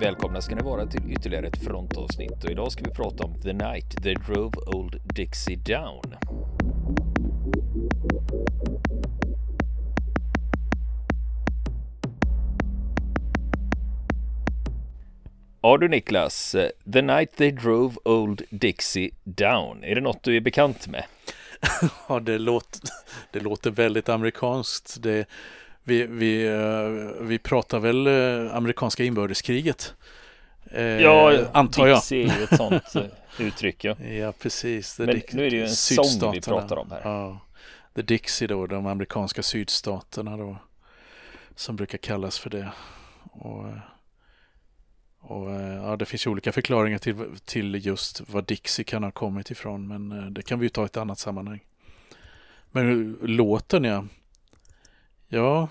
Välkomna ska ni vara till ytterligare ett frontavsnitt och idag ska vi prata om The Night They Drove Old Dixie Down. Ja du Niklas, eh, The Night They Drove Old Dixie Down, är det något du är bekant med? ja, det låter, det låter väldigt amerikanskt. Det, vi, vi, eh, vi pratar väl eh, amerikanska inbördeskriget. Eh, ja, antar jag. Dixie är ju ett sånt uttryck. Ja, ja precis. Men nu är det ju en sång vi pratar om här. Ja, The Dixie då, de amerikanska sydstaterna då. Som brukar kallas för det. Och, och ja, det finns ju olika förklaringar till, till just vad Dixie kan ha kommit ifrån. Men det kan vi ju ta i ett annat sammanhang. Men låten ja. Ja,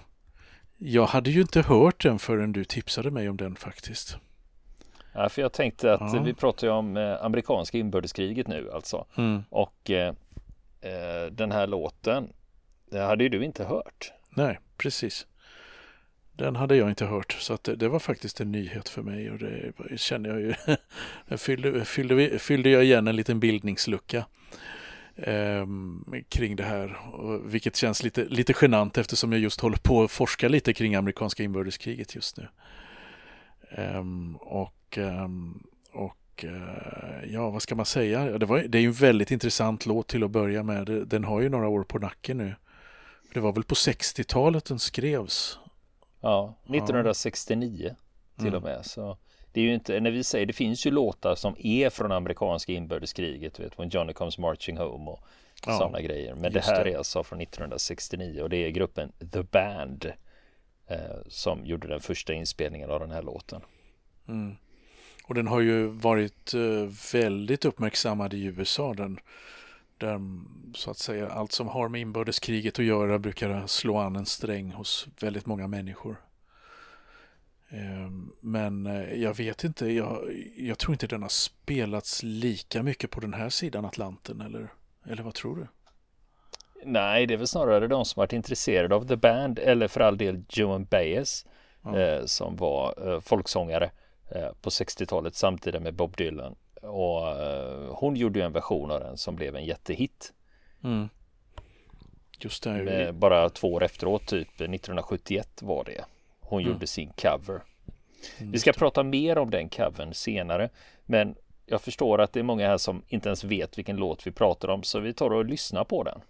jag hade ju inte hört den förrän du tipsade mig om den faktiskt. Ja, för jag tänkte att ja. vi pratar ju om eh, amerikanska inbördeskriget nu alltså. Mm. Och eh, eh, den här låten, det hade ju du inte hört. Nej, precis. Den hade jag inte hört så att det, det var faktiskt en nyhet för mig och det känner jag ju. fyllde, fyllde, fyllde jag igen en liten bildningslucka eh, kring det här. Och, vilket känns lite, lite genant eftersom jag just håller på att forska lite kring amerikanska inbördeskriget just nu. Eh, och ehm, och eh, ja, vad ska man säga? Det, var, det är ju en väldigt intressant låt till att börja med. Den har ju några år på nacken nu. Det var väl på 60-talet den skrevs? Ja, 1969 ja. till och mm. med. Så det är ju inte, när vi säger, det finns ju låtar som är från amerikanska inbördeskriget, vet, When Johnny Comes Marching Home och ja, sådana grejer. Men det här det. är alltså från 1969 och det är gruppen The Band eh, som gjorde den första inspelningen av den här låten. Mm. Och den har ju varit eh, väldigt uppmärksammad i USA. Den, där så att säga allt som har med inbördeskriget att göra brukar slå an en sträng hos väldigt många människor. Ehm, men eh, jag vet inte, jag, jag, tror inte den har spelats lika mycket på den här sidan Atlanten eller, eller vad tror du? Nej, det är väl snarare de som varit intresserade av The Band eller för all del Joan Baez ja. eh, som var eh, folksångare eh, på 60-talet samtidigt med Bob Dylan. Och eh, hon gjorde ju en version av den som blev en jättehit. Mm. Just det. bara två år efteråt, typ 1971 var det hon mm. gjorde sin cover. Mm, Vi ska prata mer om den covern senare, men jag förstår att det är många här som inte ens vet vilken låt vi pratar om, så vi tar och lyssnar på den.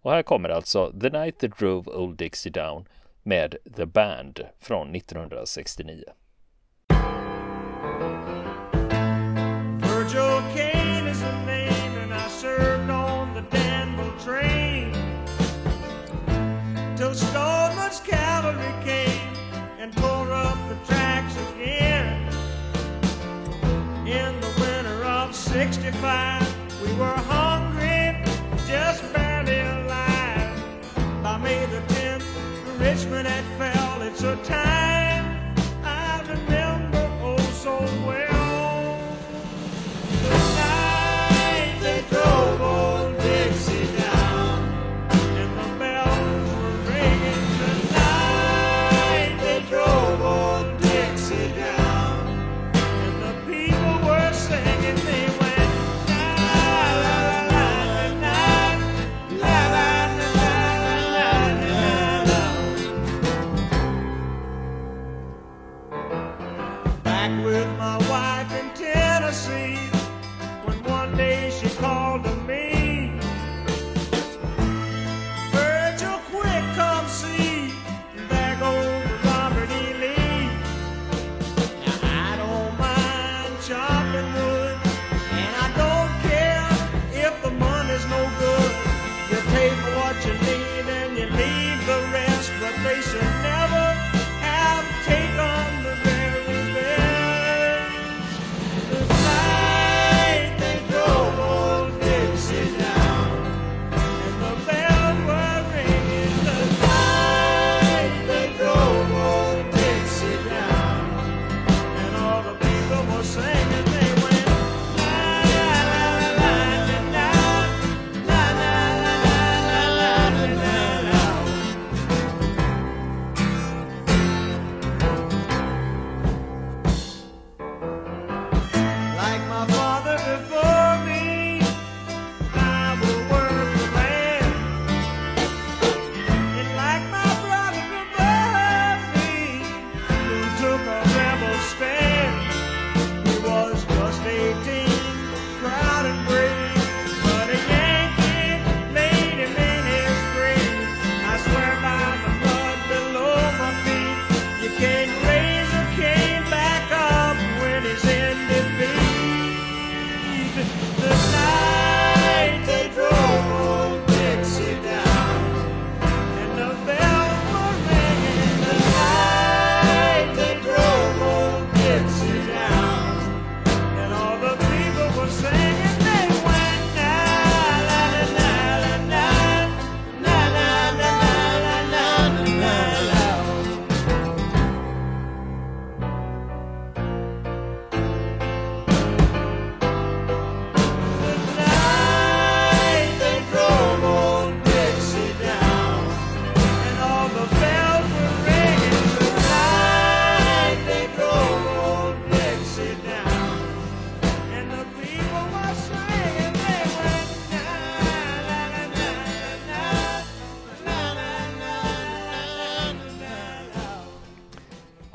Och här kommer alltså The Night That Drove Old Dixie Down med The Band från 1969. And tore up the tracks again. In the winter of 65, we were hungry, just barely alive. By May the 10th, Richmond had fell. It's a time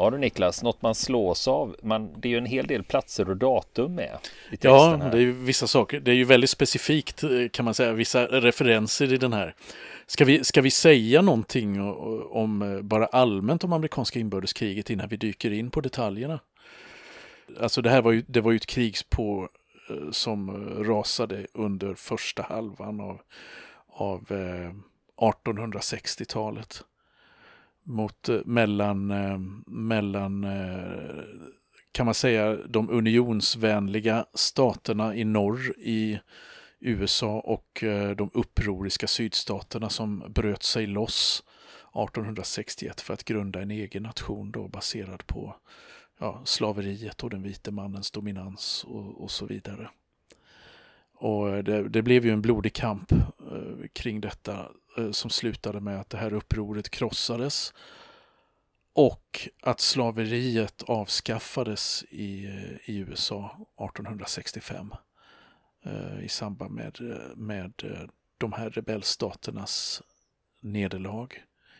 Har du Niklas, något man slås av? Man, det är ju en hel del platser och datum med i Ja, det är ju vissa saker. Det är ju väldigt specifikt kan man säga, vissa referenser i den här. Ska vi, ska vi säga någonting om, bara allmänt om amerikanska inbördeskriget innan vi dyker in på detaljerna? Alltså det här var ju, det var ju ett krig på, eh, som rasade under första halvan av, av eh, 1860-talet mot eh, mellan, eh, mellan eh, kan man säga de unionsvänliga staterna i norr i USA och de upproriska sydstaterna som bröt sig loss 1861 för att grunda en egen nation då baserad på ja, slaveriet och den vite mannens dominans och, och så vidare. Och det, det, blev ju en blodig kamp eh, kring detta Eh, som slutade med att det här upproret krossades och att slaveriet avskaffades i, eh, i USA 1865 eh, i samband med, med de här rebellstaternas nederlag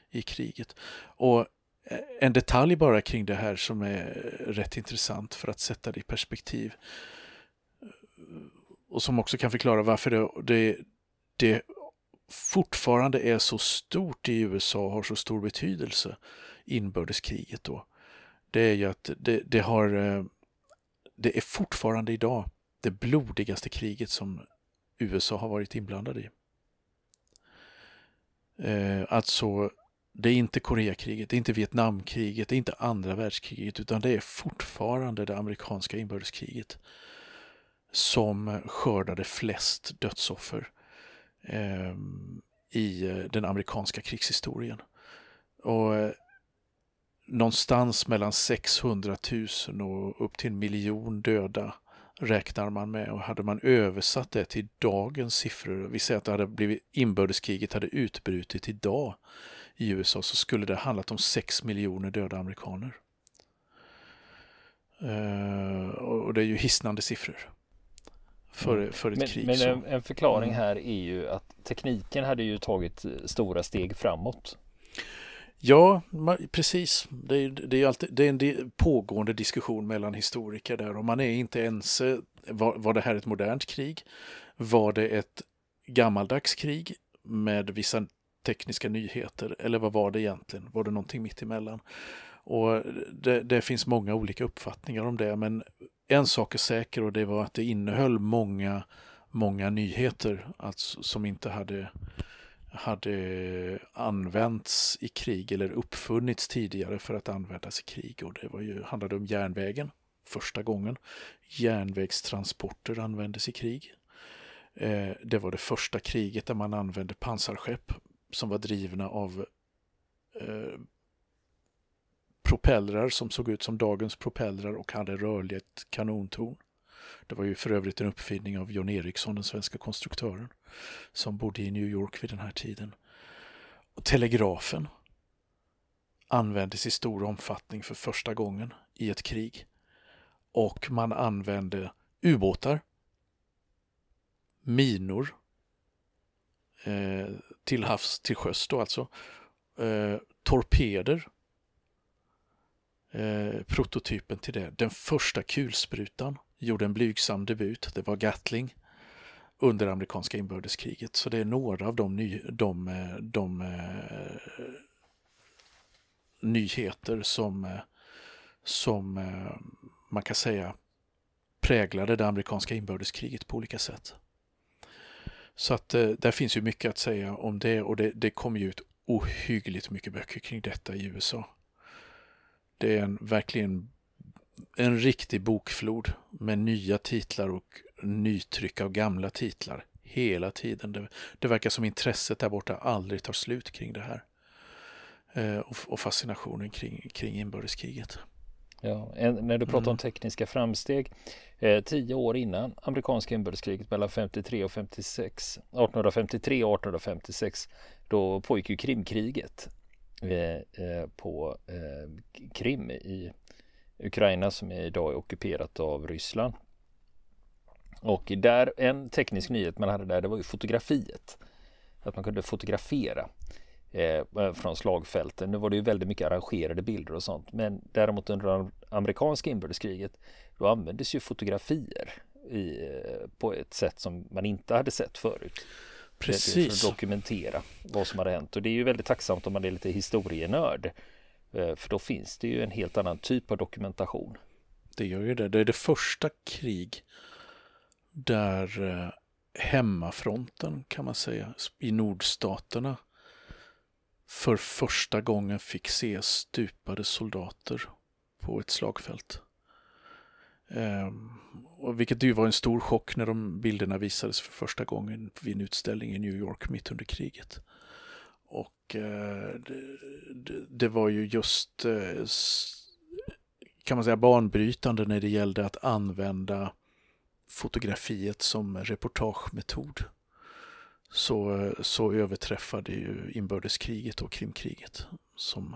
i kriget. Och en detalj bara kring det här som är rätt intressant för att sätta det i perspektiv och som också kan förklara varför det, det, det fortfarande är så stort i USA och har så stor betydelse, inbördeskriget då. Det är ju att det, det har eh, det är fortfarande idag det blodigaste kriget som USA har varit inblandad i. Eh, alltså, det är inte Koreakriget, det är inte Vietnamkriget, det är inte andra världskriget utan det är fortfarande det amerikanska inbördeskriget som skördade flest dödsoffer eh, i eh, den amerikanska krigshistorien. Och eh, någonstans mellan 600 000 och upp till en miljon döda räknar man med och hade man översatt det till dagens siffror, vi säger att det hade blivit inbördeskriget hade utbrutit idag i USA så skulle det handlat om 6 miljoner döda amerikaner. Uh, och det är ju hisnande siffror för, mm. för ett men, krig. Men en, en, förklaring mm. här är ju att tekniken hade ju tagit stora steg framåt. Ja, precis. Det är, det är, alltid, det är en pågående diskussion mellan historiker där och man är inte ense. Var, var det här ett modernt krig? Var det ett gammaldags krig med vissa tekniska nyheter eller vad var det egentligen? Var det någonting mitt emellan? Och det, det finns många olika uppfattningar om det men en sak är säker och det var att det innehöll många, många nyheter alltså, som inte hade, hade använts i krig eller uppfunnits tidigare för att användas i krig. Och det var ju, handlade om järnvägen första gången. Järnvägstransporter användes i krig. Eh, det var det första kriget där man använde pansarskepp som var drivna av eh, propellrar som såg ut som dagens propellrar och hade rörligt kanontorn. Det var ju för övrigt en uppfinning av John Ericsson, den svenska konstruktören, som bodde i New York vid den här tiden. Och telegrafen användes i stor omfattning för första gången i ett krig. Och man använde ubåtar, minor eh, till havs, till sjöss då alltså, eh, torpeder Eh, prototypen till det. Den första kulsprutan gjorde en blygsam debut. Det var Gatling under amerikanska inbördeskriget. Så det är några av de, ny, de, eh, de, de uh, nyheter som, uh, som uh, man kan säga präglade det amerikanska inbördeskriget på olika sätt. Så att där finns ju mycket att säga om det och det, det kom ju ut ohyggligt mycket böcker kring detta i USA. Det är en, verkligen en riktig bokflod med nya titlar och nytryck av gamla titlar hela tiden. Det, det verkar som intresset där borta aldrig tar slut kring det här. Eh, och, och, fascinationen kring, kring inbördeskriget. Ja, en, när du pratar mm. om tekniska framsteg, eh, tio år innan amerikanska inbördeskriget mellan 53 och 56, 1853 och 1856, då pågick ju Krimkriget. Eh, på eh, Krim i Ukraina som är idag är ockuperat av Ryssland. Och där, en teknisk nyhet man hade där, det var ju fotografiet. Att man kunde fotografera. eh, eh från slagfälten. Nu var det ju väldigt mycket arrangerade bilder och sånt. Men däremot under det amerikanska inbördeskriget då användes ju fotografier i, på ett sätt som man inte hade sett förut. Precis. För att dokumentera vad som hade hänt. Och det är ju väldigt tacksamt om man är lite historienörd. Eh, för då finns det ju en helt annan typ av dokumentation. Det gör ju det. Det är det första krig där eh, hemmafronten kan man säga i nordstaterna för första gången fick se stupade soldater på ett slagfält. Ehm, och vilket ju var en stor chock när de bilderna visades för första gången vid en utställning i New York mitt under kriget. Och eh, det, det, var ju just eh, kan man säga banbrytande när det gällde att använda fotografiet som reportagemetod. Så, så överträffade ju inbördeskriget och Krimkriget som,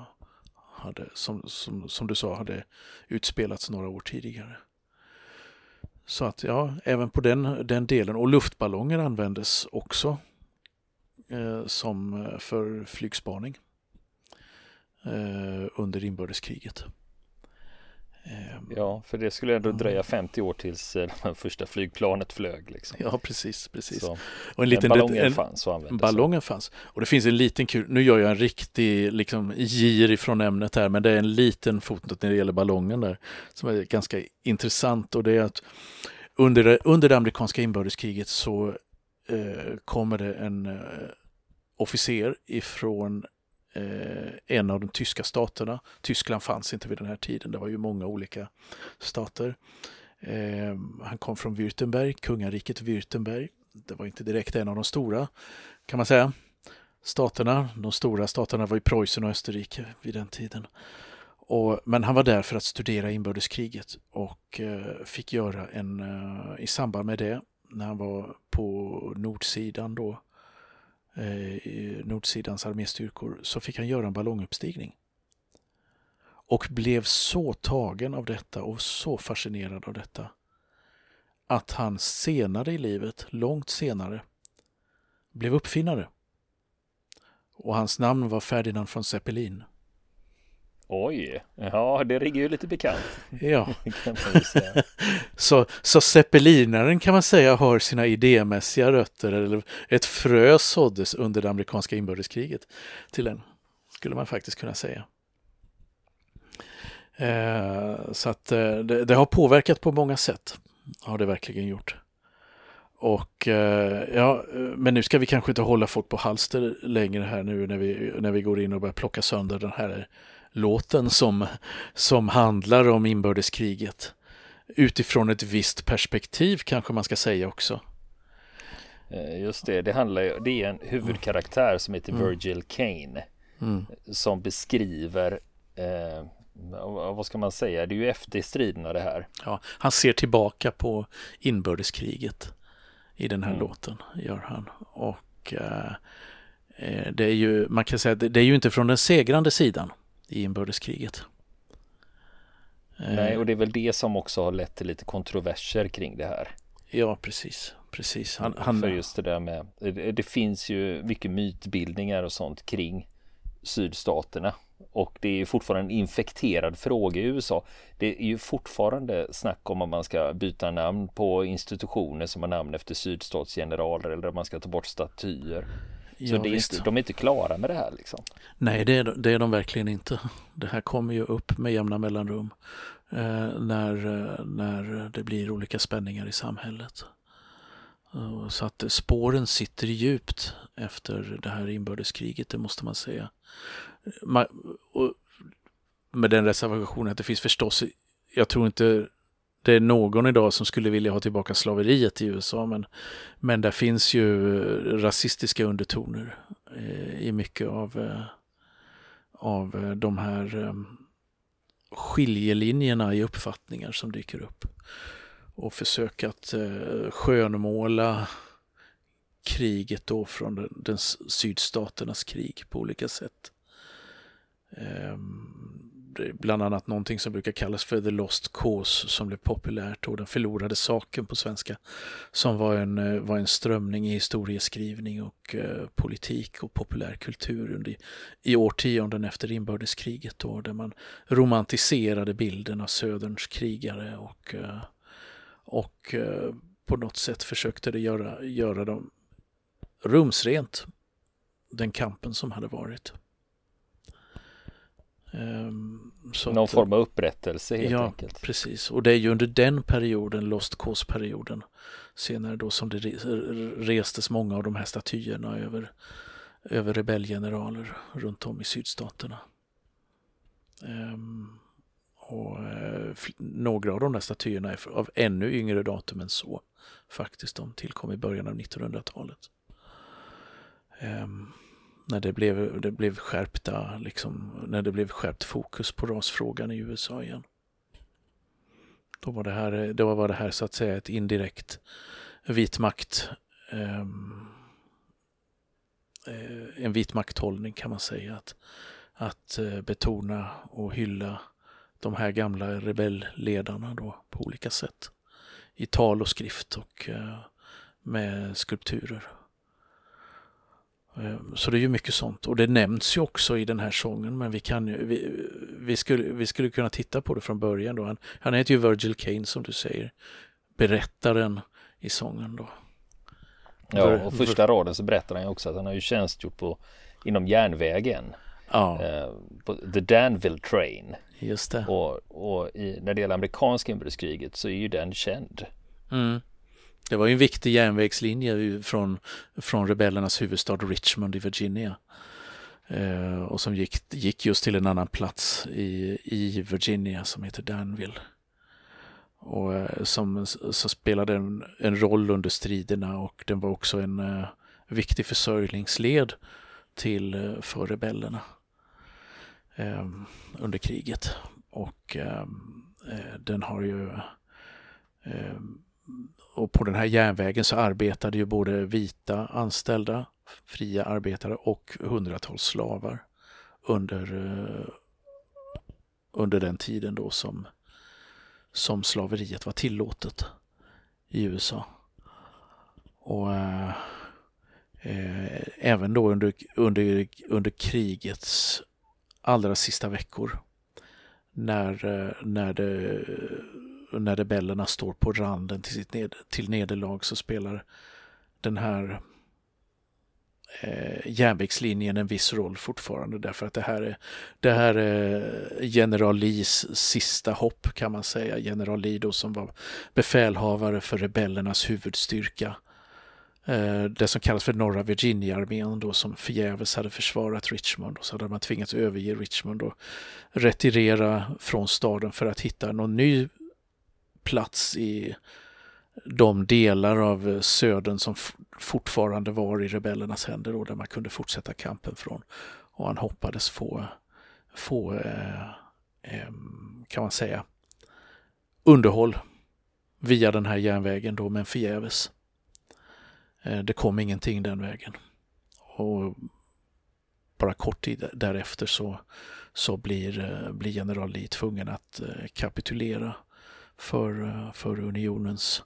hade, som, som, som du sa hade utspelats några år tidigare. Så att ja, även på den, den delen. Och luftballonger användes också eh, som eh, för flygspaning eh, under inbördeskriget. Ehm, ja, för det skulle ändå dröja 50 år tills det eh, första flygplanet flög. Liksom. Ja, precis, precis. Så, och en liten, ballongen en, fanns och användes. Ballongen fanns. Och det finns en liten kul, nu gör jag en riktig liksom, gir ifrån ämnet här, men det är en liten fotnot när det gäller ballongen där som är ganska intressant och det är att under det, under det amerikanska inbördeskriget så eh, kommer det en eh, officer ifrån Eh, en av de tyska staterna. Tyskland fanns inte vid den här tiden, det var ju många olika stater. Eh, han kom från Württemberg, kungariket Württemberg. Det var inte direkt en av de stora, kan man säga, staterna. De stora staterna var ju Preussen och Österrike vid den tiden. Och, men han var där för att studera inbördeskriget och eh, fick göra en, i samband med det, när han var på nordsidan då, eh, nordsidans arméstyrkor, så fick han göra en ballonguppstigning. Och blev så tagen av detta och så fascinerad av detta att han senare i livet, långt senare, blev uppfinnare. Och hans namn var Ferdinand von Zeppelin. Oj, ja det rigger ju lite bekant. Ja. så, så zeppelinaren kan man säga har sina idémässiga rötter, eller ett frö såddes under det amerikanska inbördeskriget till en, skulle man faktiskt kunna säga. Eh, så att eh, det, det, har påverkat på många sätt, har det verkligen gjort. Och eh, ja, men nu ska vi kanske inte hålla folk på halster längre här nu när vi, när vi går in och börjar plocka sönder den här låten som, som handlar om inbördeskriget. Utifrån ett visst perspektiv kanske man ska säga också. Eh, just det, det handlar ju, det är en huvudkaraktär som heter mm. Virgil Kane. Mm. Som beskriver eh, vad ska man säga, det är ju efter striderna det här. Ja, han ser tillbaka på inbördeskriget i den här mm. låten, gör han. Och eh, eh det är ju, man kan säga, det är ju inte från den segrande sidan i inbördeskriget. Nej, och det är väl det som också har lett till lite kontroverser kring det här. Ja, precis. precis. Han, han... För just det där med, det finns ju mycket mytbildningar och sånt kring sydstaterna. Och det är fortfarande en infekterad fråga i USA. Det är ju fortfarande snack om att man ska byta namn på institutioner som har namn efter sydstatsgeneraler eller om man ska ta bort statyer. Så det är inte, de är inte klara med det här liksom. Nej, det är, det är de verkligen inte. Det här kommer ju upp med jämna mellanrum eh, när, eh, när det blir olika spänningar i samhället. Så att spåren sitter djupt efter det här inbördeskriget, det måste man säga. Man, med den reservationen att det finns förstås, jag tror inte det är någon idag som skulle vilja ha tillbaka slaveriet i USA men, men där finns ju rasistiska undertoner eh, i mycket av, eh, av eh, de här ehm, skiljelinjerna i uppfattningar som dyker upp. Och försök att skönmåla kriget då från den, den sydstaternas krig på olika sätt. Ehm, Bland annat någonting som brukar kallas för The Lost Cause som blev populärt och Den förlorade saken på svenska som var en, eh, var en strömning i historieskrivning och eh, politik och populärkultur under, i årtionden efter inbördeskriget då, där man romantiserade bilden av Söderns krigare och, eh, och eh, på något sätt försökte det göra, göra dem rumsrent, den kampen som hade varit. Um, Någon att, form av upprättelse helt ja, enkelt. precis. Och det är ju under den perioden, Lost Cause-perioden, senare då som det restes många av de här statyerna över, över rebellgeneraler runt om i sydstaterna. Um, och uh, några av de där statyerna är av ännu yngre datum än så. Faktiskt, de tillkom i början av 1900-talet. Um, ehm, när det blev, det blev skärpta, liksom, när det blev skärpt fokus på rasfrågan i USA igen. Då var det här, då var det här så att säga ett indirekt vit makt ehm, eh, en vit makthållning kan man säga. Att, att eh, betona och hylla de här gamla rebellledarna då på olika sätt. I tal och skrift och eh, med skulpturer. Ehm, så det är ju mycket sånt och det nämns ju också i den här sången men vi, kan ju, vi, vi, skulle, vi skulle kunna titta på det från början då. Han, han heter ju Virgil Kane som du säger, berättaren i sången då. Ja, och första raden så berättar han ju också att han har ju tjänstgjort på, inom järnvägen. Ja. Eh, på The Danville Train. Just det. Och, och i, när det gäller amerikanska inbördeskriget så är ju den känd. Mm. Det var ju en viktig järnvägslinje från, från rebellernas huvudstad Richmond i Virginia. Eh, och som gick, gick just till en annan plats i, i Virginia som heter Danville. Och eh, som så spelade en, en roll under striderna och den var också en eh, viktig försörjningsled till, eh, för rebellerna eh, under kriget. Och eh, eh den har ju eh, och på den här järnvägen så arbetade ju både vita anställda, fria arbetare och hundratals slavar under, eh, under den tiden då som, som slaveriet var tillåtet i USA. Och uh, uh, även då under, under, under krigets allra sista veckor när, när det när rebellerna står på randen till, sitt ned, till nederlag så spelar den här eh, järnvägslinjen en viss roll fortfarande därför att det här är, det här är general Lees sista hopp kan man säga. General Lee då som var befälhavare för rebellernas huvudstyrka. Eh, det som kallas för norra Virginia-armén då som förgäves hade försvarat Richmond och så hade man tvingats överge Richmond och retirera från staden för att hitta någon ny plats i de delar av eh, södern som fortfarande var i rebellernas händer och där man kunde fortsätta kampen från. Och han hoppades få, få eh, eh, kan man säga, underhåll via den här järnvägen då, men förgäves. Eh, det kom ingenting den vägen. Och bara kort tid därefter så, så blir, eh, blir general Lee tvungen att eh, kapitulera för, eh, för unionens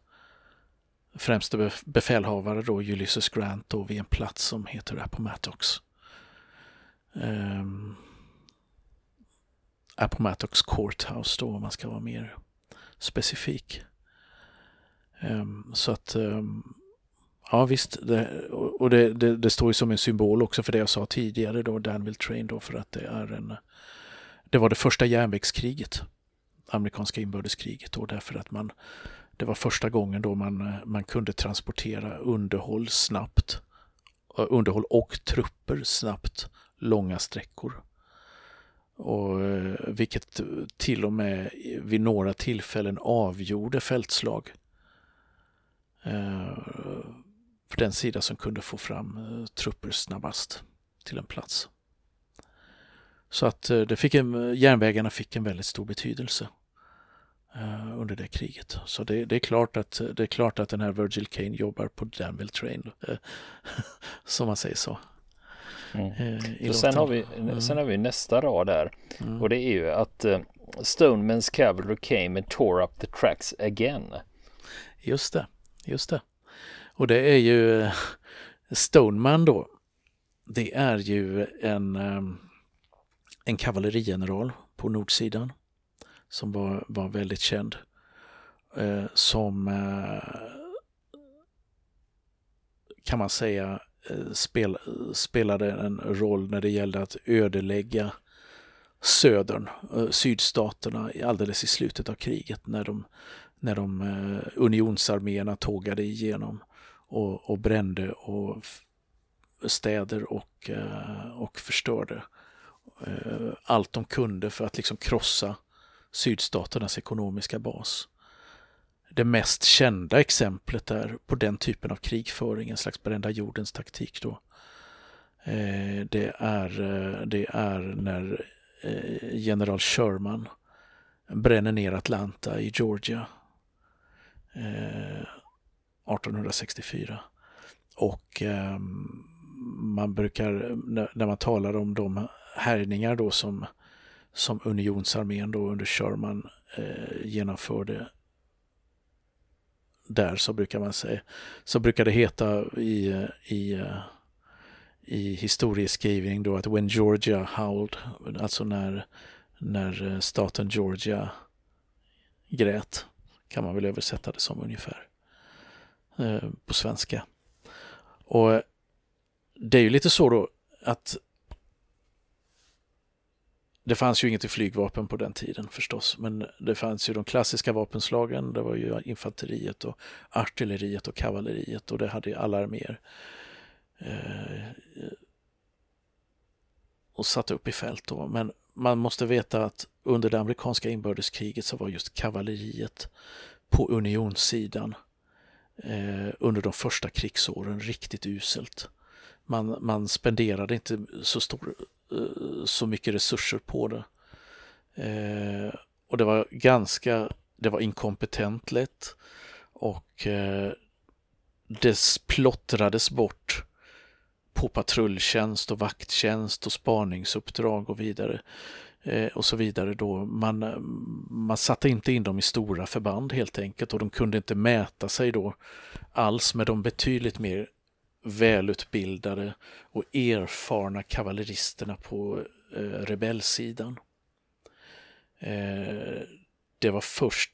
främste befälhavare då, Ulysses Grant, då, vid en plats som heter Appomattox. Um, Appomattox Courthouse då, om man ska vara mer specifik. Um, så att, um, ja visst, det, och det, det, det, står ju som en symbol också för det jag sa tidigare då, Danville Train då, för att det är en, det var det första järnvägskriget amerikanska inbördeskriget då därför att man det var första gången då man, man kunde transportera underhåll snabbt, underhåll och trupper snabbt långa sträckor. Och, eh, vilket till och med vid några tillfällen avgjorde fältslag. Eh, för den sida som kunde få fram eh, trupper snabbast till en plats. Så att det fick en, järnvägarna fick en väldigt stor betydelse. Uh, under det kriget. Så det, det, är klart att, det är klart att den här Virgil Kane jobbar på Danville Train, uh, som man säger så. Mm. Och sen, har vi, mm. sen har vi nästa rad där mm. och det är ju att uh, Stoneman's cavalry came and tore up the tracks again. Just det, just det. Och det är ju Stoneman då. Det är ju en, en kavallerigeneral på nordsidan som var, var väldigt känd. Eh, som eh, kan man säga eh, spel, spelade en roll när det gällde att ödelägga södern, eh, sydstaterna alldeles i slutet av kriget när de, när de eh, unionsarméerna tågade igenom och, och brände och städer och, eh, och förstörde eh, allt de kunde för att liksom krossa sydstaternas ekonomiska bas. Det mest kända exemplet är på den typen av krigföring, en slags brända jordens taktik då. Eh, det är, eh, det är när eh, general Sherman bränner ner Atlanta i Georgia 1864. Och ehm, man brukar, när man talar om de härjningar då som, som unionsarmén då under Sherman eh, genomförde där så brukar man säga, så brukar det heta i, i eh, i historieskrivning då att When Georgia howled, alltså när, när eh, staten Georgia grät, kan man väl översätta det som ungefär eh, på svenska. Och det är ju lite så då att det fanns ju inget i flygvapen på den tiden förstås, men det fanns ju de klassiska vapenslagen. Det var ju infanteriet och artilleriet och kavalleriet och det hade ju alla arméer. Eh, och satt upp i fält. Då. Men man måste veta att under det amerikanska inbördeskriget så var just kavalleriet på unionssidan eh, under de första krigsåren riktigt uselt. Man, man spenderade inte så, stor, Eh, så mycket resurser på det. Eh, och det var ganska, det var inkompetent lätt och eh, det plottrades bort på patrulltjänst och vakttjänst och spaningsuppdrag och vidare eh, och så vidare då. Man, man satte inte in dem i stora förband helt enkelt och de kunde inte mäta sig då alls med de betydligt mer välutbildade och erfarna kavalleristerna på eh, rebellsidan. Eh, det var först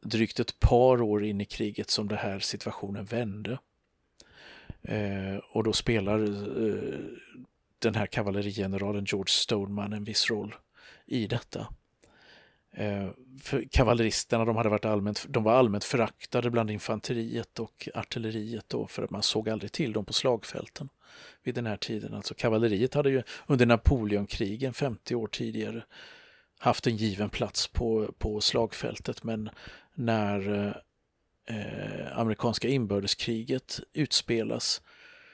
drygt ett par år in i kriget som den här situationen vände. Eh, och då spelar eh, den här kavallerigeneralen George Stoneman en viss roll i detta. Eh, för kavalleristerna de hade varit allmänt, de var allmänt föraktade bland infanteriet och artilleriet då för att man såg aldrig till dem på slagfälten vid den här tiden. Alltså kavalleriet hade ju under Napoleonkrigen 50 år tidigare haft en given plats på, på slagfältet men när eh, amerikanska inbördeskriget utspelas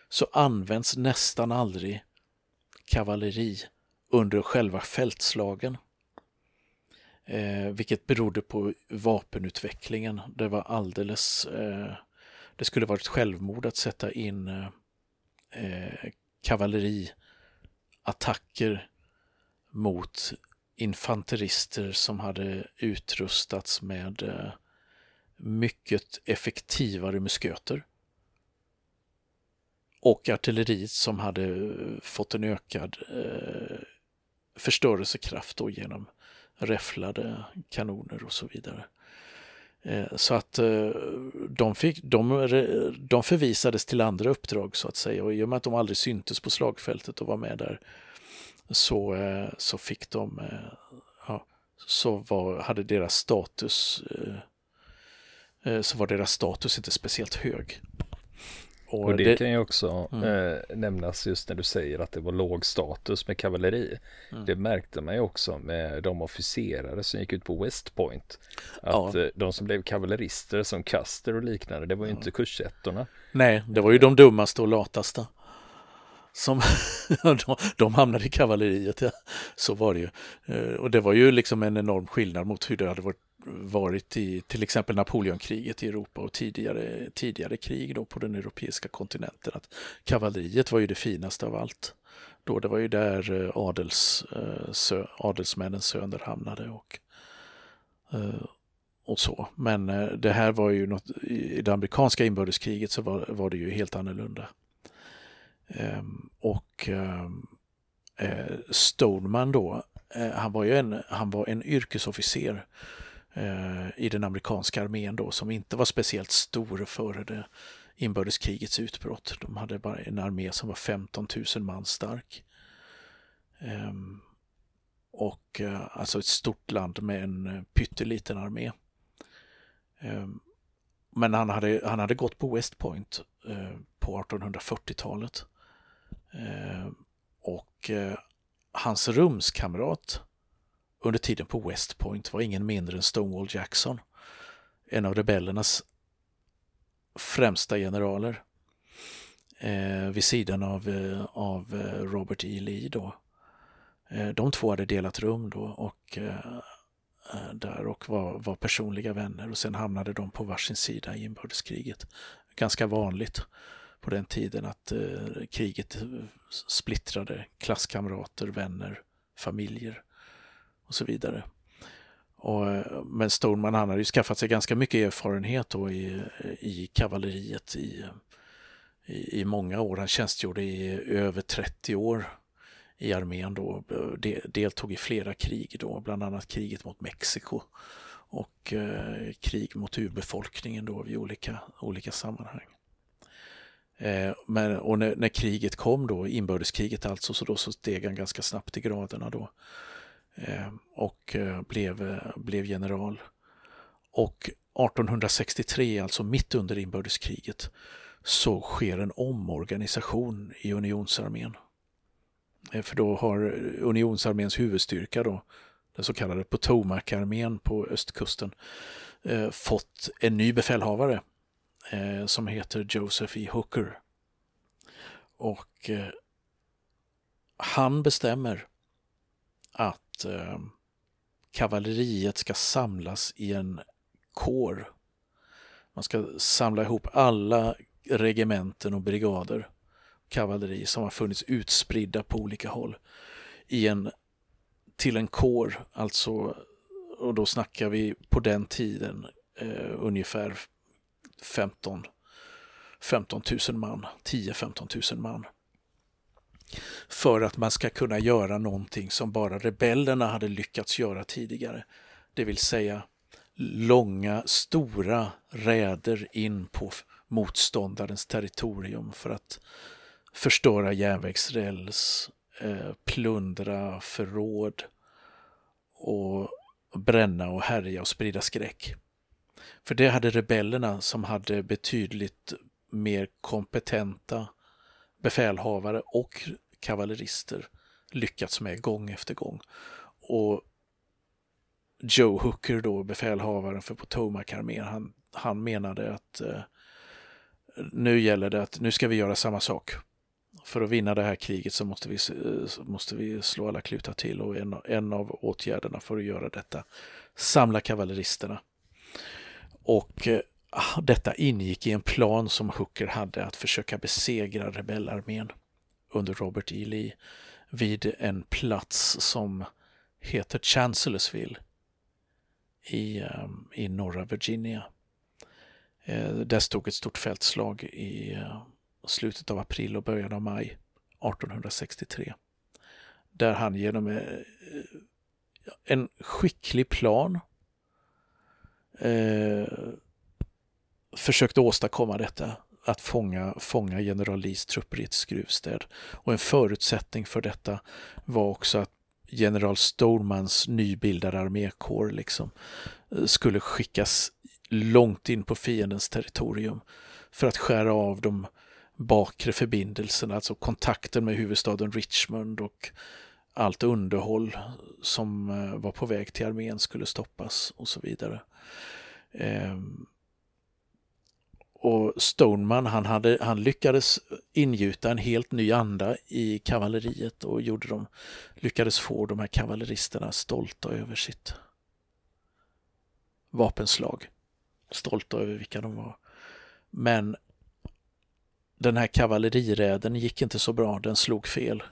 så används nästan aldrig kavalleri under själva fältslagen. Eh, vilket berodde på vapenutvecklingen. Det var alldeles... Eh, det skulle varit självmord att sätta in eh, eh, kavalleriattacker mot infanterister som hade utrustats med eh, mycket effektivare musköter. Och artilleriet som hade eh, fått en ökad eh, förstörelsekraft då genom räfflade kanoner och så vidare. Eh, så att eh, de, fick, de, de förvisades till andra uppdrag så att säga och i och med att de aldrig syntes på slagfältet och var med där så, eh, så fick de, ja, så var, hade deras status så var deras status inte speciellt hög. Och, och det, det, kan ju också mm. eh, nämnas just när du säger att det var låg status med kavalleri. Mm. Det märkte man ju också med de officerare som gick ut på West Point. Att ja. eh, de som blev kavallerister som Custer och liknande, det var ju mm. inte kursettorna. Nej, det var ju de dummaste och lataste. Som de, de hamnade i kavalleriet, ja. så var det ju. Eh, och det var ju liksom en enorm skillnad mot hur det hade varit varit i till exempel Napoleonkriget i Europa och tidigare, tidigare krig då på den europeiska kontinenten. Att kavalleriet var ju det finaste av allt. Då det var ju där eh, adels, eh, sö, adelsmännens söner hamnade och, eh, och så. Men det här var ju något, i det amerikanska inbördeskriget så var, var det ju helt annorlunda. Ehm, och Stoneman då, han var ju en, han var en yrkesofficer Eh, i den amerikanska armén då som inte var speciellt stor före det inbördeskrigets utbrott. De hade bara en armé som var 15 000 man stark. Ehm, och eh, alltså ett stort land med en eh, pytteliten armé. Ehm, men han hade, han hade gått på West Point på 1840-talet. Ehm, och hans rumskamrat under tiden på West Point var ingen mindre än Stonewall Jackson. En av rebellernas främsta generaler eh, vid sidan av, eh, av eh, Robert E. Lee då. Eh, de två hade delat rum då och eh, eh, där och var, var personliga vänner och sen hamnade de på varsin sida i inbördeskriget. Ganska vanligt på den tiden att eh, kriget splittrade klasskamrater, vänner, familjer och så vidare. Och, eh, men Stoneman han hade ju skaffat sig ganska mycket erfarenhet då i, i kavalleriet i, i, i många år. Han tjänstgjorde i över 30 år i armén då, deltog i flera krig då, bland annat kriget mot Mexiko och eh, krig mot urbefolkningen då i olika, olika sammanhang. Eh, men, och när, när, kriget kom då, inbördeskriget alltså, så då så steg han ganska snabbt i graderna då. Eh, och eh, blev, eh, blev general. Och 1863, alltså mitt under inbördeskriget, så sker en omorganisation i unionsarmén. För då har unionsarméns huvudstyrka då, den så kallade Potomac-armén på östkusten, fått en ny befälhavare som heter Joseph E. Hooker. Och han bestämmer att att eh, kavalleriet ska samlas i en kår. Man ska samla ihop alla regementen och brigader kavalleri som har funnits utspridda på olika håll i en, till en kår, alltså och då snackar vi på den tiden eh, ungefär 15, 15 000 man, 10-15 000 man för att man ska kunna göra någonting som bara rebellerna hade lyckats göra tidigare. Det vill säga långa, stora räder in på motståndarens territorium för att förstöra järnvägsräls, eh, plundra förråd och bränna och härja och sprida skräck. För det hade rebellerna som hade betydligt mer kompetenta befälhavare och kavallerister lyckats med gång efter gång. Och Joe Hooker då, befälhavaren för Potomac-armén, han, han menade att eh, nu gäller det att nu ska vi göra samma sak. För att vinna det här kriget så måste vi, eh, så måste vi slå alla klutar till och en, en av åtgärderna för att göra detta, samla kavalleristerna. Och eh, detta ingick i en plan som Hooker hade att försöka besegra rebellarmén under Robert E. Lee vid en plats som heter Chancellorsville i, ehm, i norra Virginia. Eh, där stod ett stort fältslag i eh, slutet av april och början av maj 1863. Där han genom eh, en skicklig plan eh, försökte åstadkomma detta att fånga, fånga general Lees trupper i ett skruvstäd. Och en förutsättning för detta var också att general Stormans nybildade armékår liksom, eh, skulle skickas långt in på fiendens territorium för att skära av de bakre förbindelserna, alltså kontakten med huvudstaden Richmond och allt underhåll som eh, var på väg till armén skulle stoppas och så vidare. Ehm, och Stoneman han, hade, han lyckades ingjuta en helt ny anda i kavalleriet och gjorde dem, lyckades få de här kavalleristerna stolta över sitt, vapenslag. Stolta över vilka de var. Men den här kavalleriräden gick inte så bra, den slog fel.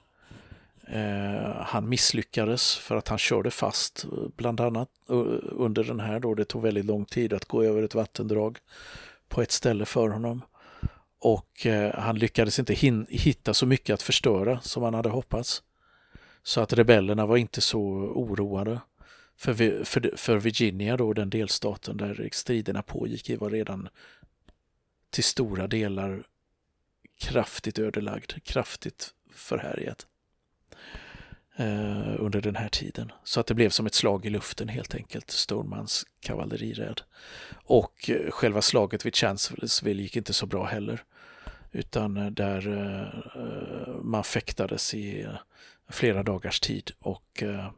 Eh, han misslyckades för att han körde fast, eh, bland annat eh, under den här då. Det tog väldigt lång tid att gå över ett vattendrag på ett ställe för honom. Och eh, han lyckades inte hitta så mycket att förstöra som han hade hoppats. Så att rebellerna var inte så oroade. För, för, för Virginia då, den delstaten där striderna pågick i, var redan till stora delar kraftigt ödelagd, kraftigt förhärjat eh, under den här tiden. Så att det blev som ett slag i luften helt enkelt, Stonemans kavalleriräd. Och eh, själva slaget vid Chancellorsville gick inte så bra heller. Utan eh, där eh, man fäktades i eh, flera dagars tid och eh,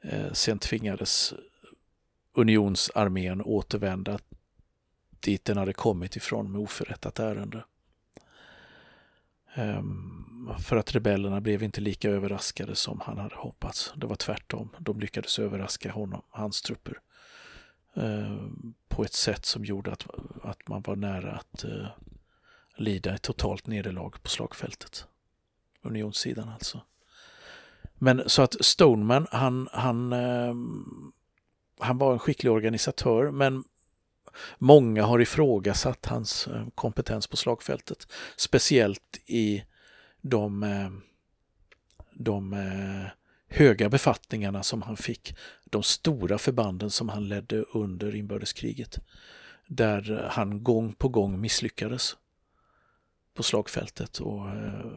eh, sen tvingades unionsarmén återvända dit den hade kommit ifrån med oförrättat ärende. Ehm, för att rebellerna blev inte lika överraskade som han hade hoppats. Det var tvärtom. De lyckades överraska honom, hans trupper, eh, på ett sätt som gjorde att, att man var nära att uh, lida ett totalt nederlag på slagfältet. Unionssidan alltså. Men så att Stoneman, han, han, uh, han var en skicklig organisatör men Många har ifrågasatt hans eh, kompetens på slagfältet. Speciellt i de, eh, de eh, höga befattningarna som han fick. De stora förbanden som han ledde under inbördeskriget. Där han gång på gång misslyckades på slagfältet. och eh,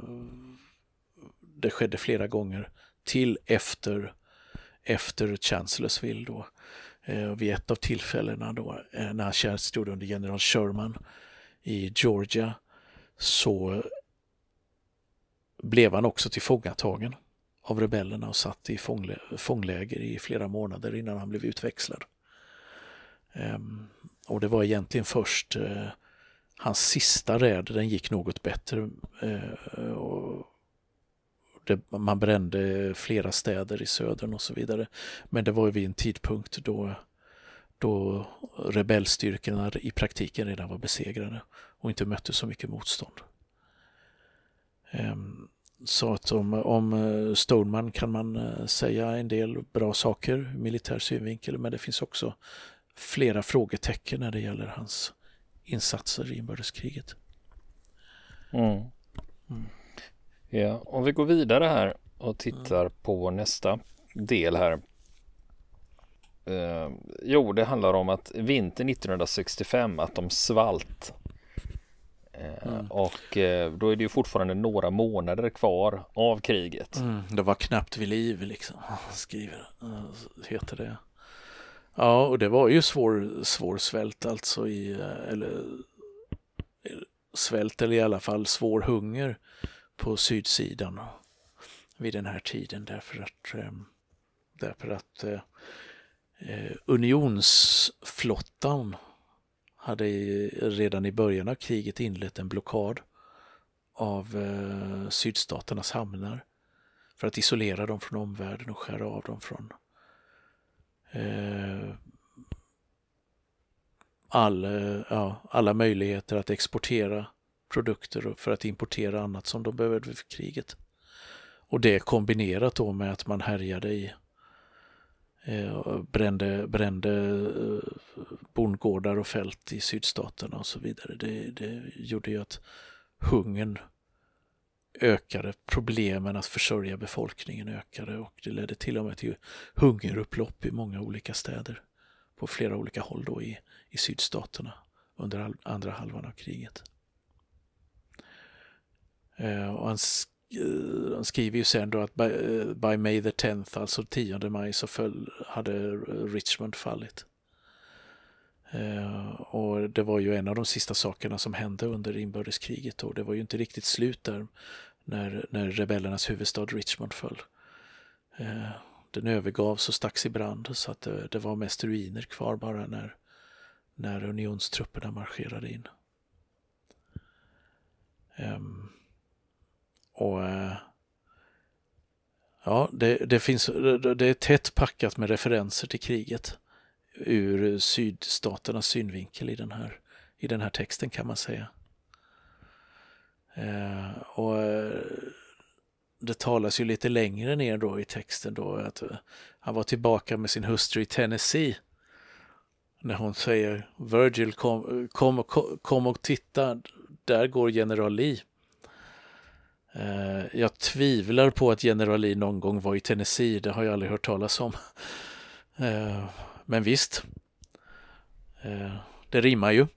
Det skedde flera gånger till efter, efter Chancellorsville. Då vid ett av tillfällena då när han tjänstgjorde under general Sherman i Georgia så blev han också tillfångatagen av rebellerna och satt i fånglä fångläger i flera månader innan han blev utväxlad. Ehm, och det var egentligen först eh, hans sista räd, den gick något bättre. Eh, och det, man brände flera städer i södern och så vidare. Men det var vid en tidpunkt då, då rebellstyrkorna i praktiken redan var besegrade och inte mötte så mycket motstånd. Um, så att om, om eh, Stoneman kan man eh, säga en del bra saker militär synvinkel men det finns också flera frågetecken när det gäller hans insatser i inbördeskriget. Mm. Mm. Ja, om vi går vidare här och tittar mm. på nästa del här. Eh, jo, det handlar om att vintern 1965 att de svalt. Eh, mm. Och eh, då är det ju fortfarande några månader kvar av kriget. Mm, det var knappt vid liv liksom, skriver, uh, heter det. Ja, och det var ju svår, svår svält alltså i, eh, eller svält eller i alla fall svår hunger på sydsidan vid den här tiden därför att, därför att eh, eh, unionsflottan hade redan i början av kriget inlett en blockad av eh, sydstaternas hamnar för att isolera dem från omvärlden och skära av dem från eh, all, eh, ja, alla möjligheter att exportera produkter för att importera annat som de behövde för kriget. Och det kombinerat då med att man härjade i eh, brände, brände eh, bondgårdar och fält i sydstaterna och så vidare. Det, det gjorde ju att hungern ökade, problemen att försörja befolkningen ökade och det ledde till och med till hungerupplopp i många olika städer på flera olika håll då i, i sydstaterna under andra halvan av kriget. Eh, och han, Eh, han, skriver ju sen då att by, eh, by May the 10th, alltså 10 maj, så föll, hade Richmond fallit. Eh, och det var ju en av de sista sakerna som hände under inbördeskriget och det var ju inte riktigt slut där när, när rebellernas huvudstad Richmond föll. den övergavs och stacks i brand så att det, det var mest ruiner kvar bara när, när unionstrupperna marscherade in. Um, och eh, Ja, det, det finns, det är tätt packat med referenser till kriget ur sydstaternas synvinkel i den här, i den här texten kan man säga. Eh, och eh, det talas ju lite längre ner då i texten då att eh, han var tillbaka med sin hustru i Tennessee. När hon säger Virgil kom, kom, kom och titta, där går general Lee. Eh, jag tvivlar på att general Lee någon gång var i Tennessee, det har jag aldrig hört talas om. Eh, men visst, det rimmar ju.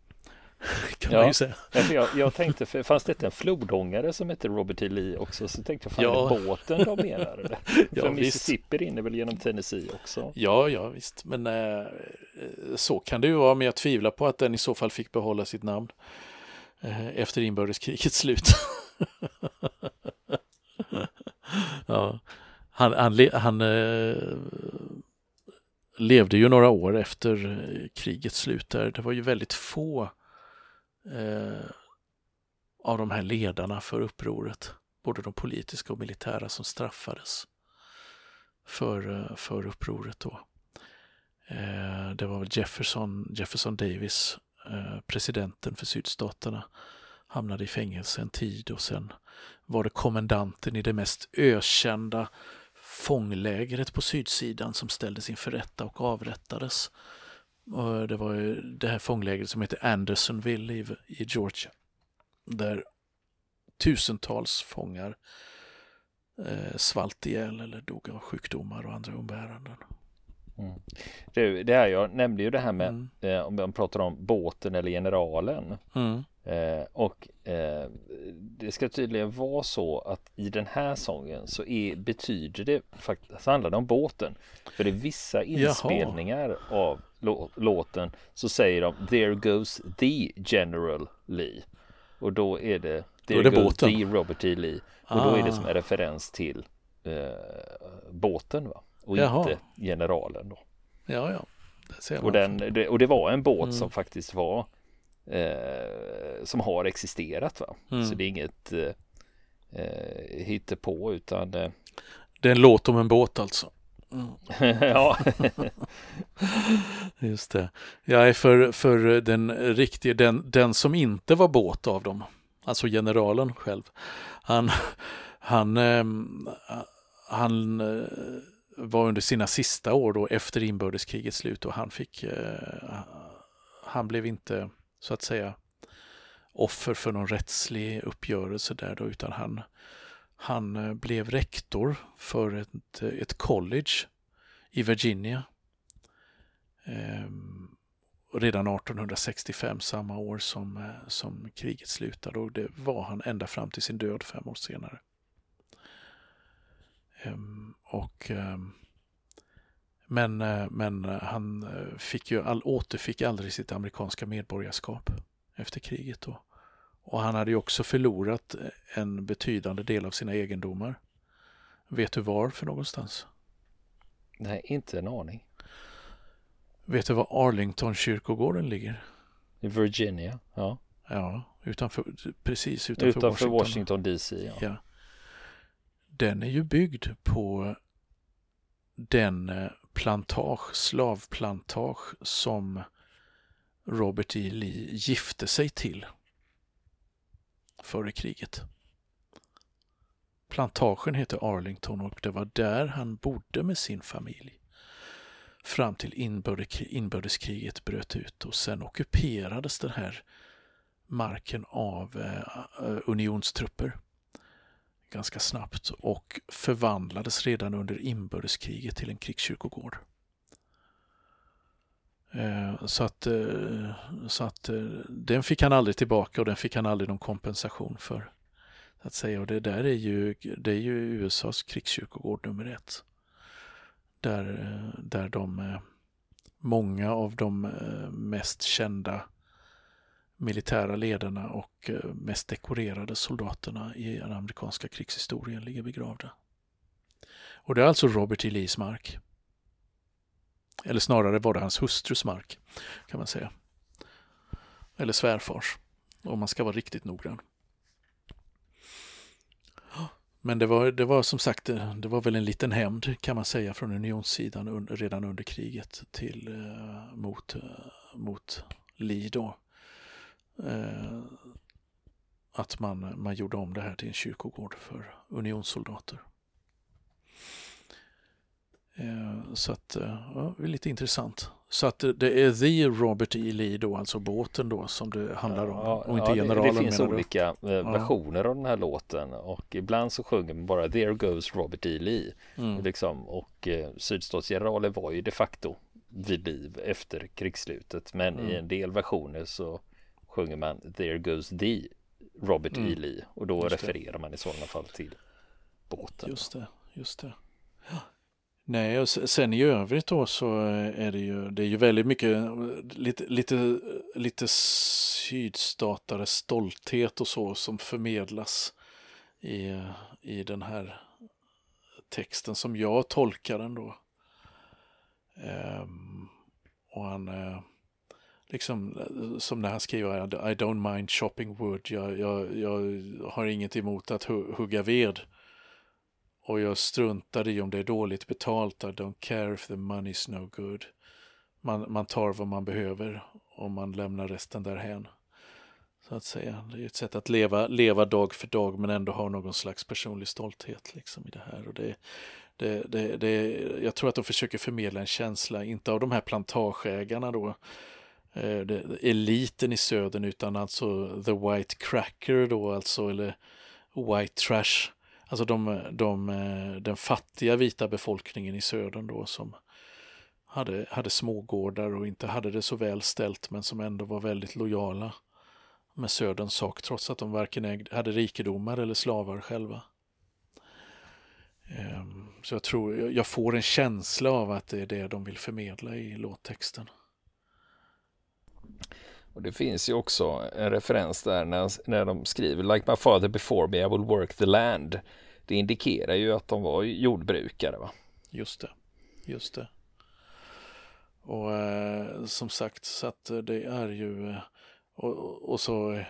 kan ja, man ju säga. Jag, jag tänkte, för, fanns det inte en flodångare som hette Robert E. Lee också? Så tänkte jag, fan ja. är båten de menade? ja, för Mississippi rinner väl genom Tennessee också? Ja, ja visst, men så kan det ju vara, men jag tvivlar på att den i så fall fick behålla sitt namn Eh, efter inbördeskrigets slut. ja. Han, han, han eh, levde ju några år efter eh, krigets slut där. Det var ju väldigt få eh, av de här ledarna för upproret, både de politiska och militära som straffades för, eh, för upproret då. Eh, det var väl Jefferson, Jefferson Davis, Eh, presidenten för sydstaterna, hamnade i fängelse en tid och sen var det kommendanten i det mest ökända fånglägret på sydsidan som ställdes inför rätta och avrättades. Och det var ju det här fånglägret som heter Andersonville i, i Georgia. Där tusentals fångar eh, svalt ihjäl eller dog av sjukdomar och andra umbäranden. Mm. Det, det här, jag nämnde ju det här med mm. eh, om man pratar om båten eller generalen. Mm. Eh, och eh, det ska tydligen vara så att i den här sången så är, betyder det faktiskt, handlar det om båten. För i vissa inspelningar Jaha. av låten så säger de There goes the General Lee. Och då är det There är det goes båten. the Robert E. Lee. Och ah. då är det som en referens till eh, båten va? Och Jaha. inte generalen då. Ja, ja. Och, den, det, och det var en båt mm. som faktiskt var eh, som har existerat va. Mm. Så det är inget eh, eh hittepå utan eh, Det är en låt om en båt alltså. Mm. ja. Just det. Ja, för, för den riktiga, den, den som inte var båt av dem, alltså generalen själv, han, han, ehm, han eh, var under sina sista år då efter inbördeskrigets slut och han fick, eh, han blev inte så att säga offer för någon rättslig uppgörelse där då, utan han, han eh, blev rektor för ett, ett college i Virginia. Eh, redan 1865, samma år som, eh, som kriget slutade och det var han ända fram till sin död fem år senare. Ehm, och ehm, men, eh, men han fick ju all, återfick aldrig sitt amerikanska medborgarskap efter kriget. Då. Och han hade ju också förlorat en betydande del av sina egendomar. Vet du var för någonstans? Nej, inte en aning. Vet du var Arlington kyrkogården ligger? I Virginia, ja. Ja, utanför, precis utanför, utanför Washington. Washington DC. Ja. ja. Den är ju byggd på den eh, plantage, slavplantage som Robert E. Lee gifte sig till före kriget. Plantagen heter Arlington och det var där han bodde med sin familj fram till inbördeskriget bröt ut och sen ockuperades den här marken av eh, eh, unionstrupper ganska snabbt och förvandlades redan under inbördeskriget till en krigskyrkogård. Eh, så att, eh, så att eh, den fick han aldrig tillbaka och den fick han aldrig någon kompensation för. Att säga. Och det där är ju, det är ju USAs krigskyrkogård nummer ett. Där, där de, många av de mest kända militära ledarna och eh, mest dekorerade soldaterna i den amerikanska krigshistorien ligger begravda. Och det är alltså Robert E. Lees mark. Eller snarare var det hans hustrus mark, kan man säga. Eller svärfars, om man ska vara riktigt noggrann. Men det var, det var som sagt, eh, det var väl en liten hämnd kan man säga från unionssidan un, redan under kriget till, eh, mot, mot Lee då. Eh, att man, man gjorde om det här till en kyrkogård för unionssoldater. Eh, så att, eh, ja, det är lite intressant. Så att det är The Robert E. Lee då, alltså båten då som det handlar om ja, och inte ja, generalen Det, det finns olika du? versioner av den här låten och ibland så sjunger man bara There goes Robert E. Lee. Mm. Liksom, och eh, sydstatsgeneralen var ju de facto vid liv efter krigsslutet men mm. i en del versioner så sjunger man There goes the Robert mm. E. Lee och då just refererar det. man i sådana fall till båten. Just det, just det. Nej, och sen i övrigt då så är det ju, det är ju väldigt mycket, lite, lite, lite sydstatare stolthet och så som förmedlas i, i den här texten som jag tolkar den då. Um, och han, liksom som när han skriver I don't mind chopping wood, jag, jag, jag har inget emot att hugga ved. Och jag struntar i om det är dåligt betalt. I don't care if the money's no good. Man, man tar vad man behöver och man lämnar resten därhen. Så att säga. Det är ett sätt att leva, leva dag för dag men ändå ha någon slags personlig stolthet liksom i det här. Och det, det, det, det, jag tror att de försöker förmedla en känsla, inte av de här plantageägarna då, eh, eliten i södern, utan alltså the white cracker då, alltså, eller white trash Alltså de, de, eh, den fattiga vita befolkningen i södern då som hade, hade smågårdar och inte hade det så väl ställt men som ändå var väldigt lojala med söderns sak trots att de varken ägde, hade rikedomar eller slavar själva. Ehm, så jag tror, jag får en känsla av att det är det de vill förmedla i låttexten. Och det finns ju också en referens där när, när de skriver Like my father before me I will work the land. Det indikerar ju att de var jordbrukare va? Just det, just det. Och eh, som sagt så att eh, det är ju eh, och, och, så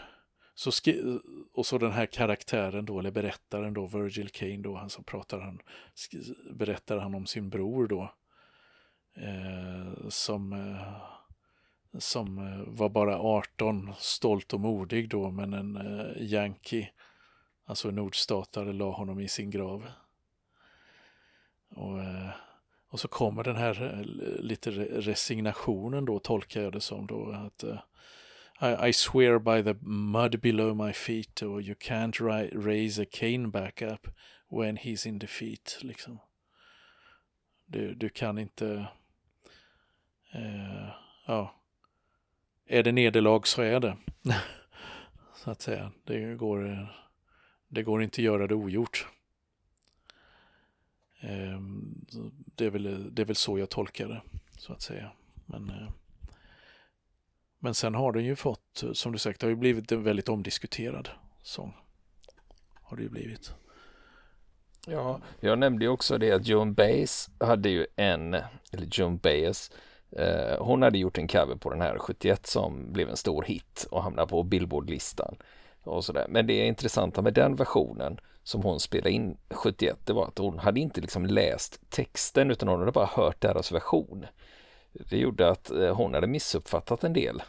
så skri- och så den här karaktären då, eller berättaren då, Virgil Kane då, han som pratar han, berättar han om sin bror då. Eh, som eh, som eh, var bara 18, stolt och modig då, men en eh, yankee, alltså en nordstatare, la honom i sin grav. Och, eh, och så kommer den här eh, lite resignationen då, tolkar jag det som då, att eh, I, I swear by the mud below my feet or you can't raise a cane back up when he's in defeat, liksom. Du, du kan inte, eh, ja, är det nederlag så är det. så att säga. Det går, det går inte att göra det ogjort. Ehm, det är, väl, det är väl så jag tolkar det, så att säga. Men, eh, men sen har den ju fått, som du sagt, det har ju blivit en väldigt omdiskuterad sång. Har det ju blivit. Ja, jag nämnde ju också det att Joan Baez hade ju en, eller Joan Baez Eh, hon hade gjort en cover på den här 71 som blev en stor hit och hamnade på Billboardlistan. Och sådär. Men det intressanta med den versionen som hon spelade in 71 det var att hon hade inte liksom läst texten utan hon hade bara hört deras version. Det gjorde att eh, hon hade missuppfattat en del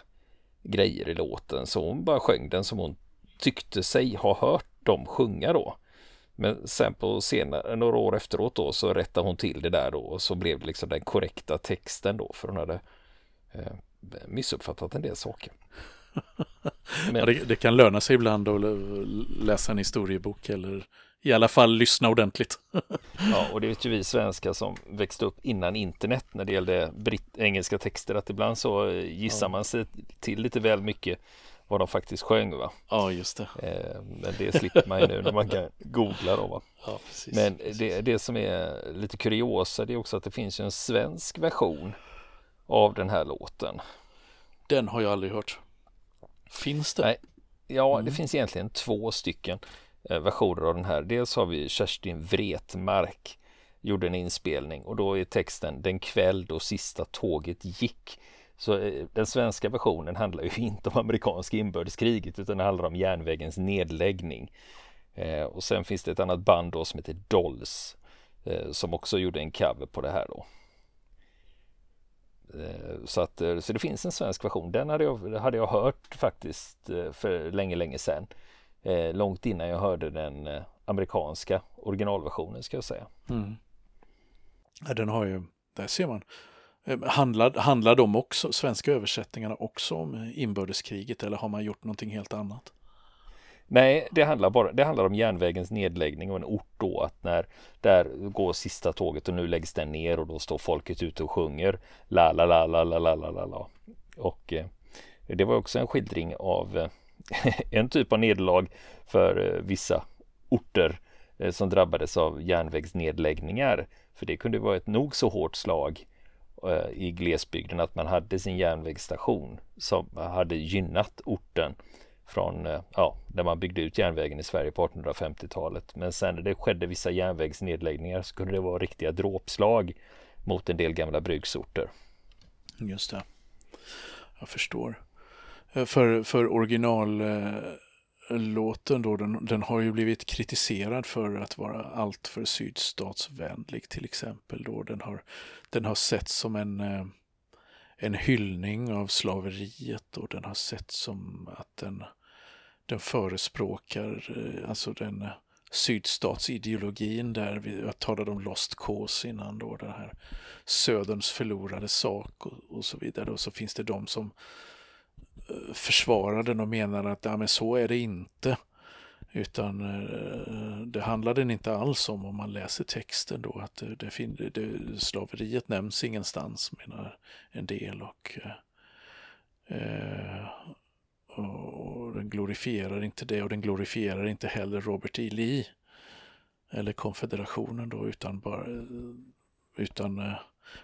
grejer i låten så hon bara sjöng den som hon tyckte sig ha hört dem sjunga då. Men sen på senare, några år efteråt då så rättade hon till det där då och så blev det liksom den korrekta texten då för hon hade eh, missuppfattat en del saker. Men... Ja, det, det, kan löna sig ibland att läsa en historiebok eller i alla fall lyssna ordentligt. ja, och det vet ju vi svenskar som växte upp innan internet när det gällde britt engelska texter att ibland så gissar ja. man sig till lite väl mycket vad de faktiskt sjöng va? Ja just det. Eh, men det slipper man ju nu när man kan googla då va. Ja, precis, men precis. Det, det som är lite kuriosa det är också att det finns ju en svensk version av den här låten. Den har jag aldrig hört. Finns det? Nej. Ja, mm. det finns egentligen två stycken eh, versioner av den här. Dels har vi Kerstin Wretmark gjorde en inspelning och då är texten Den kväll då sista tåget gick så eh, den svenska versionen handlar ju inte om amerikanska inbördeskriget utan det handlar om järnvägens nedläggning. Eh, och sen finns det ett annat band då som heter Dolls eh, som också gjorde en cover på det här då. Eh, så att eh, så det finns en svensk version. Den hade jag, hade jag hört faktiskt eh, för länge, länge sedan. Långt innan jag hörde den amerikanska originalversionen ska jag säga. Mm. Ja, den har ju, där ser man. Eh, handlar, handlar de också, svenska översättningarna också om inbördeskriget eller har man gjort någonting helt annat? Nej, det handlar, bara, det handlar om järnvägens nedläggning och en ort då att när där går sista tåget och nu läggs den ner och då står folket ute och sjunger la la la la la la la la och eh, det var också en skildring av eh, en typ av nederlag för eh, vissa orter eh, som drabbades av järnvägsnedläggningar för det kunde vara ett nog så hårt slag eh, Eh, i glesbygden att man hade sin järnvägsstation som hade gynnat orten från eh, ja, där man byggde ut järnvägen i Sverige på 1850-talet. Men sen när det skedde vissa järnvägsnedläggningar så kunde det vara riktiga dråpslag mot en del gamla bruksorter. Just det. Jag förstår. Eh, för, för, original eh, Låten då, den, den har ju blivit kritiserad för att vara alltför sydstatsvänlig till exempel. Då. Den, har, den har setts som en eh, en hyllning av slaveriet och den har setts som att den, den förespråkar eh, alltså den sydstatsideologin där vi jag talade om Lost Cause innan då, den här Söderns förlorade sak och, och så vidare. Och så finns det de som försvarar den och menar att ja, men så är det inte. Utan eh, det handlar den inte alls om om man läser texten då att det, det, det, slaveriet nämns ingenstans menar en del och, eh, och den glorifierar inte det och den glorifierar inte heller Robert E. Lee eller konfederationen då utan bara utan eh,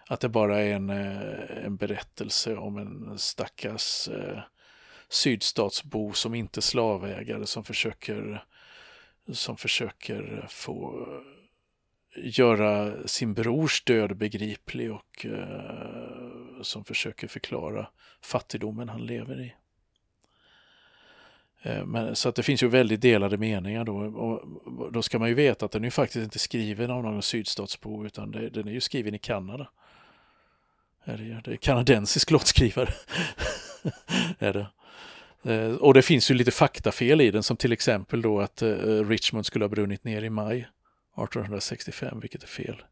att det bara är en, eh, en berättelse om en stackars eh, sydstatsbo som inte slavägare som försöker, som försöker få eh, göra sin brors död begriplig och eh, som försöker förklara fattigdomen han lever i. Eh, men, så att det finns ju väldigt delade meningar då. Och då ska man ju veta att den är faktiskt inte skriven av någon sydstatsbo utan det, den är ju skriven i Kanada. Det är, det är kanadensisk låtskrivare. är det. Eh, och det finns ju lite faktafel i den som till exempel då att eh, Richmond skulle ha brunnit ner i maj 1865, vilket är fel.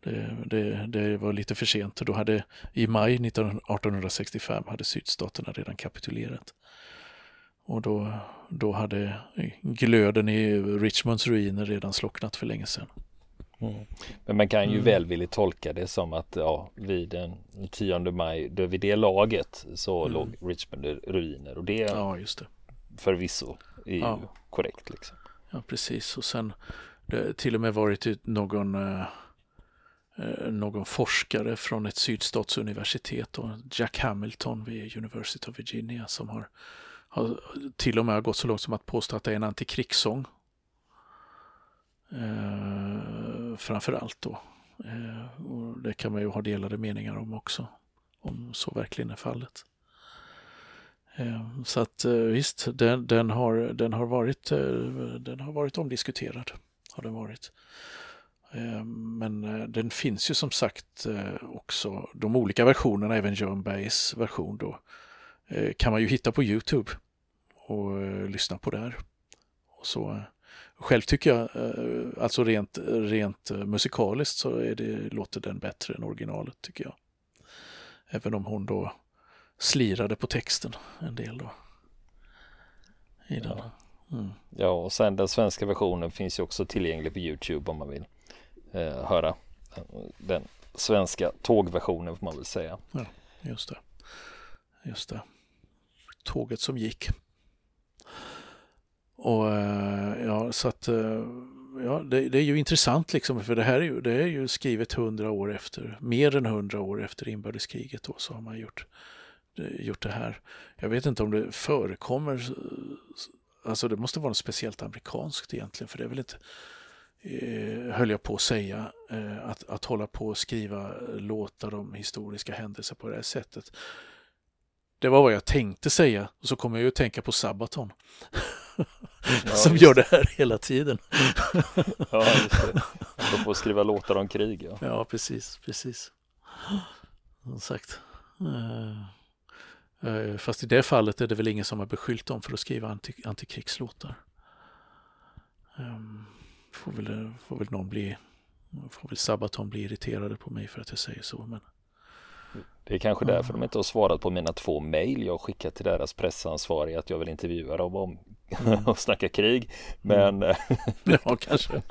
Det, det, det var lite för sent. Då hade, I maj 1865 hade sydstaterna redan kapitulerat. Och då, då hade glöden i Richmonds ruiner redan slocknat för länge sedan. Mm. Men man kan ju mm. välvilligt tolka det som att ja, vid den 10 maj, då vid det laget så mm. låg Richmond i ruiner och det, ja, just det. förvisso är ja. ju korrekt. Liksom. Ja, precis. Och sen det till och med varit någon, eh, eh, någon forskare från ett sydstatsuniversitet, och Jack Hamilton vid University of Virginia, som har, har till och med gått så långt som att påstå att det är en antikrigssång. Eh, framför allt då. Eh, och det kan man ju ha delade meningar om också, om så verkligen är fallet. Eh, så att eh, visst, den, den, har, den, har varit, eh, den har varit omdiskuterad. Har den varit. Eh, men eh, den finns ju som sagt också, de olika versionerna, även John Bays version då, kan man ju hitta på Youtube och lyssna på där. Och så själv tycker jag, eh, alltså rent, rent musikaliskt så är det, låter den bättre än originalet tycker jag. Även om hon då slirade på texten en del då. I den. Ja. Mm. ja, och sen den svenska versionen finns ju också tillgänglig på Youtube om man vill eh, höra den svenska tågversionen får man väl säga. Ja, just det. Just det. Tåget som gick. Och eh, ja, så att eh, ja, det, det, är ju intressant liksom, för det här är ju, det är ju skrivet hundra år efter, mer än hundra år efter inbördeskriget då, så har man gjort, eh, gjort det här. Jag vet inte om det förekommer, alltså det måste vara något speciellt amerikanskt egentligen, för det är väl inte, eh, höll jag på att säga, eh, att, att hålla på och skriva låtar om historiska händelser på det här sättet. Det var vad jag tänkte säga och så kommer jag ju att tänka på Sabaton. ja, som gör det här hela tiden. ja, just det. De får skriva låtar om krig. Ja, ja precis, precis. Som sagt. Uh, fast i det fallet är det väl ingen som har beskyllt dem för att skriva anti antikrigslåtar. Um, får, väl, får väl någon bli, får väl Sabaton bli irriterade på mig för att jag säger så. Men... Det är kanske därför de inte har svarat på mina två mejl jag skickat till deras pressansvariga att jag vill intervjua dem om mm. och snacka krig. Men mm. Ja, kanske.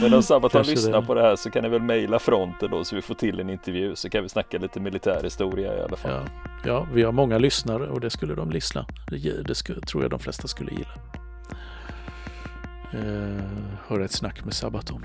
Men om Sabaton lyssnar det. på det här så kan ni väl mejla fronten då så vi får till en intervju så kan vi snacka lite militärhistoria i alla fall. Ja, ja vi har många lyssnare och det skulle de lyssna. Det, det skulle, tror jag de flesta skulle gilla. Eh, höra ett snack med Sabaton.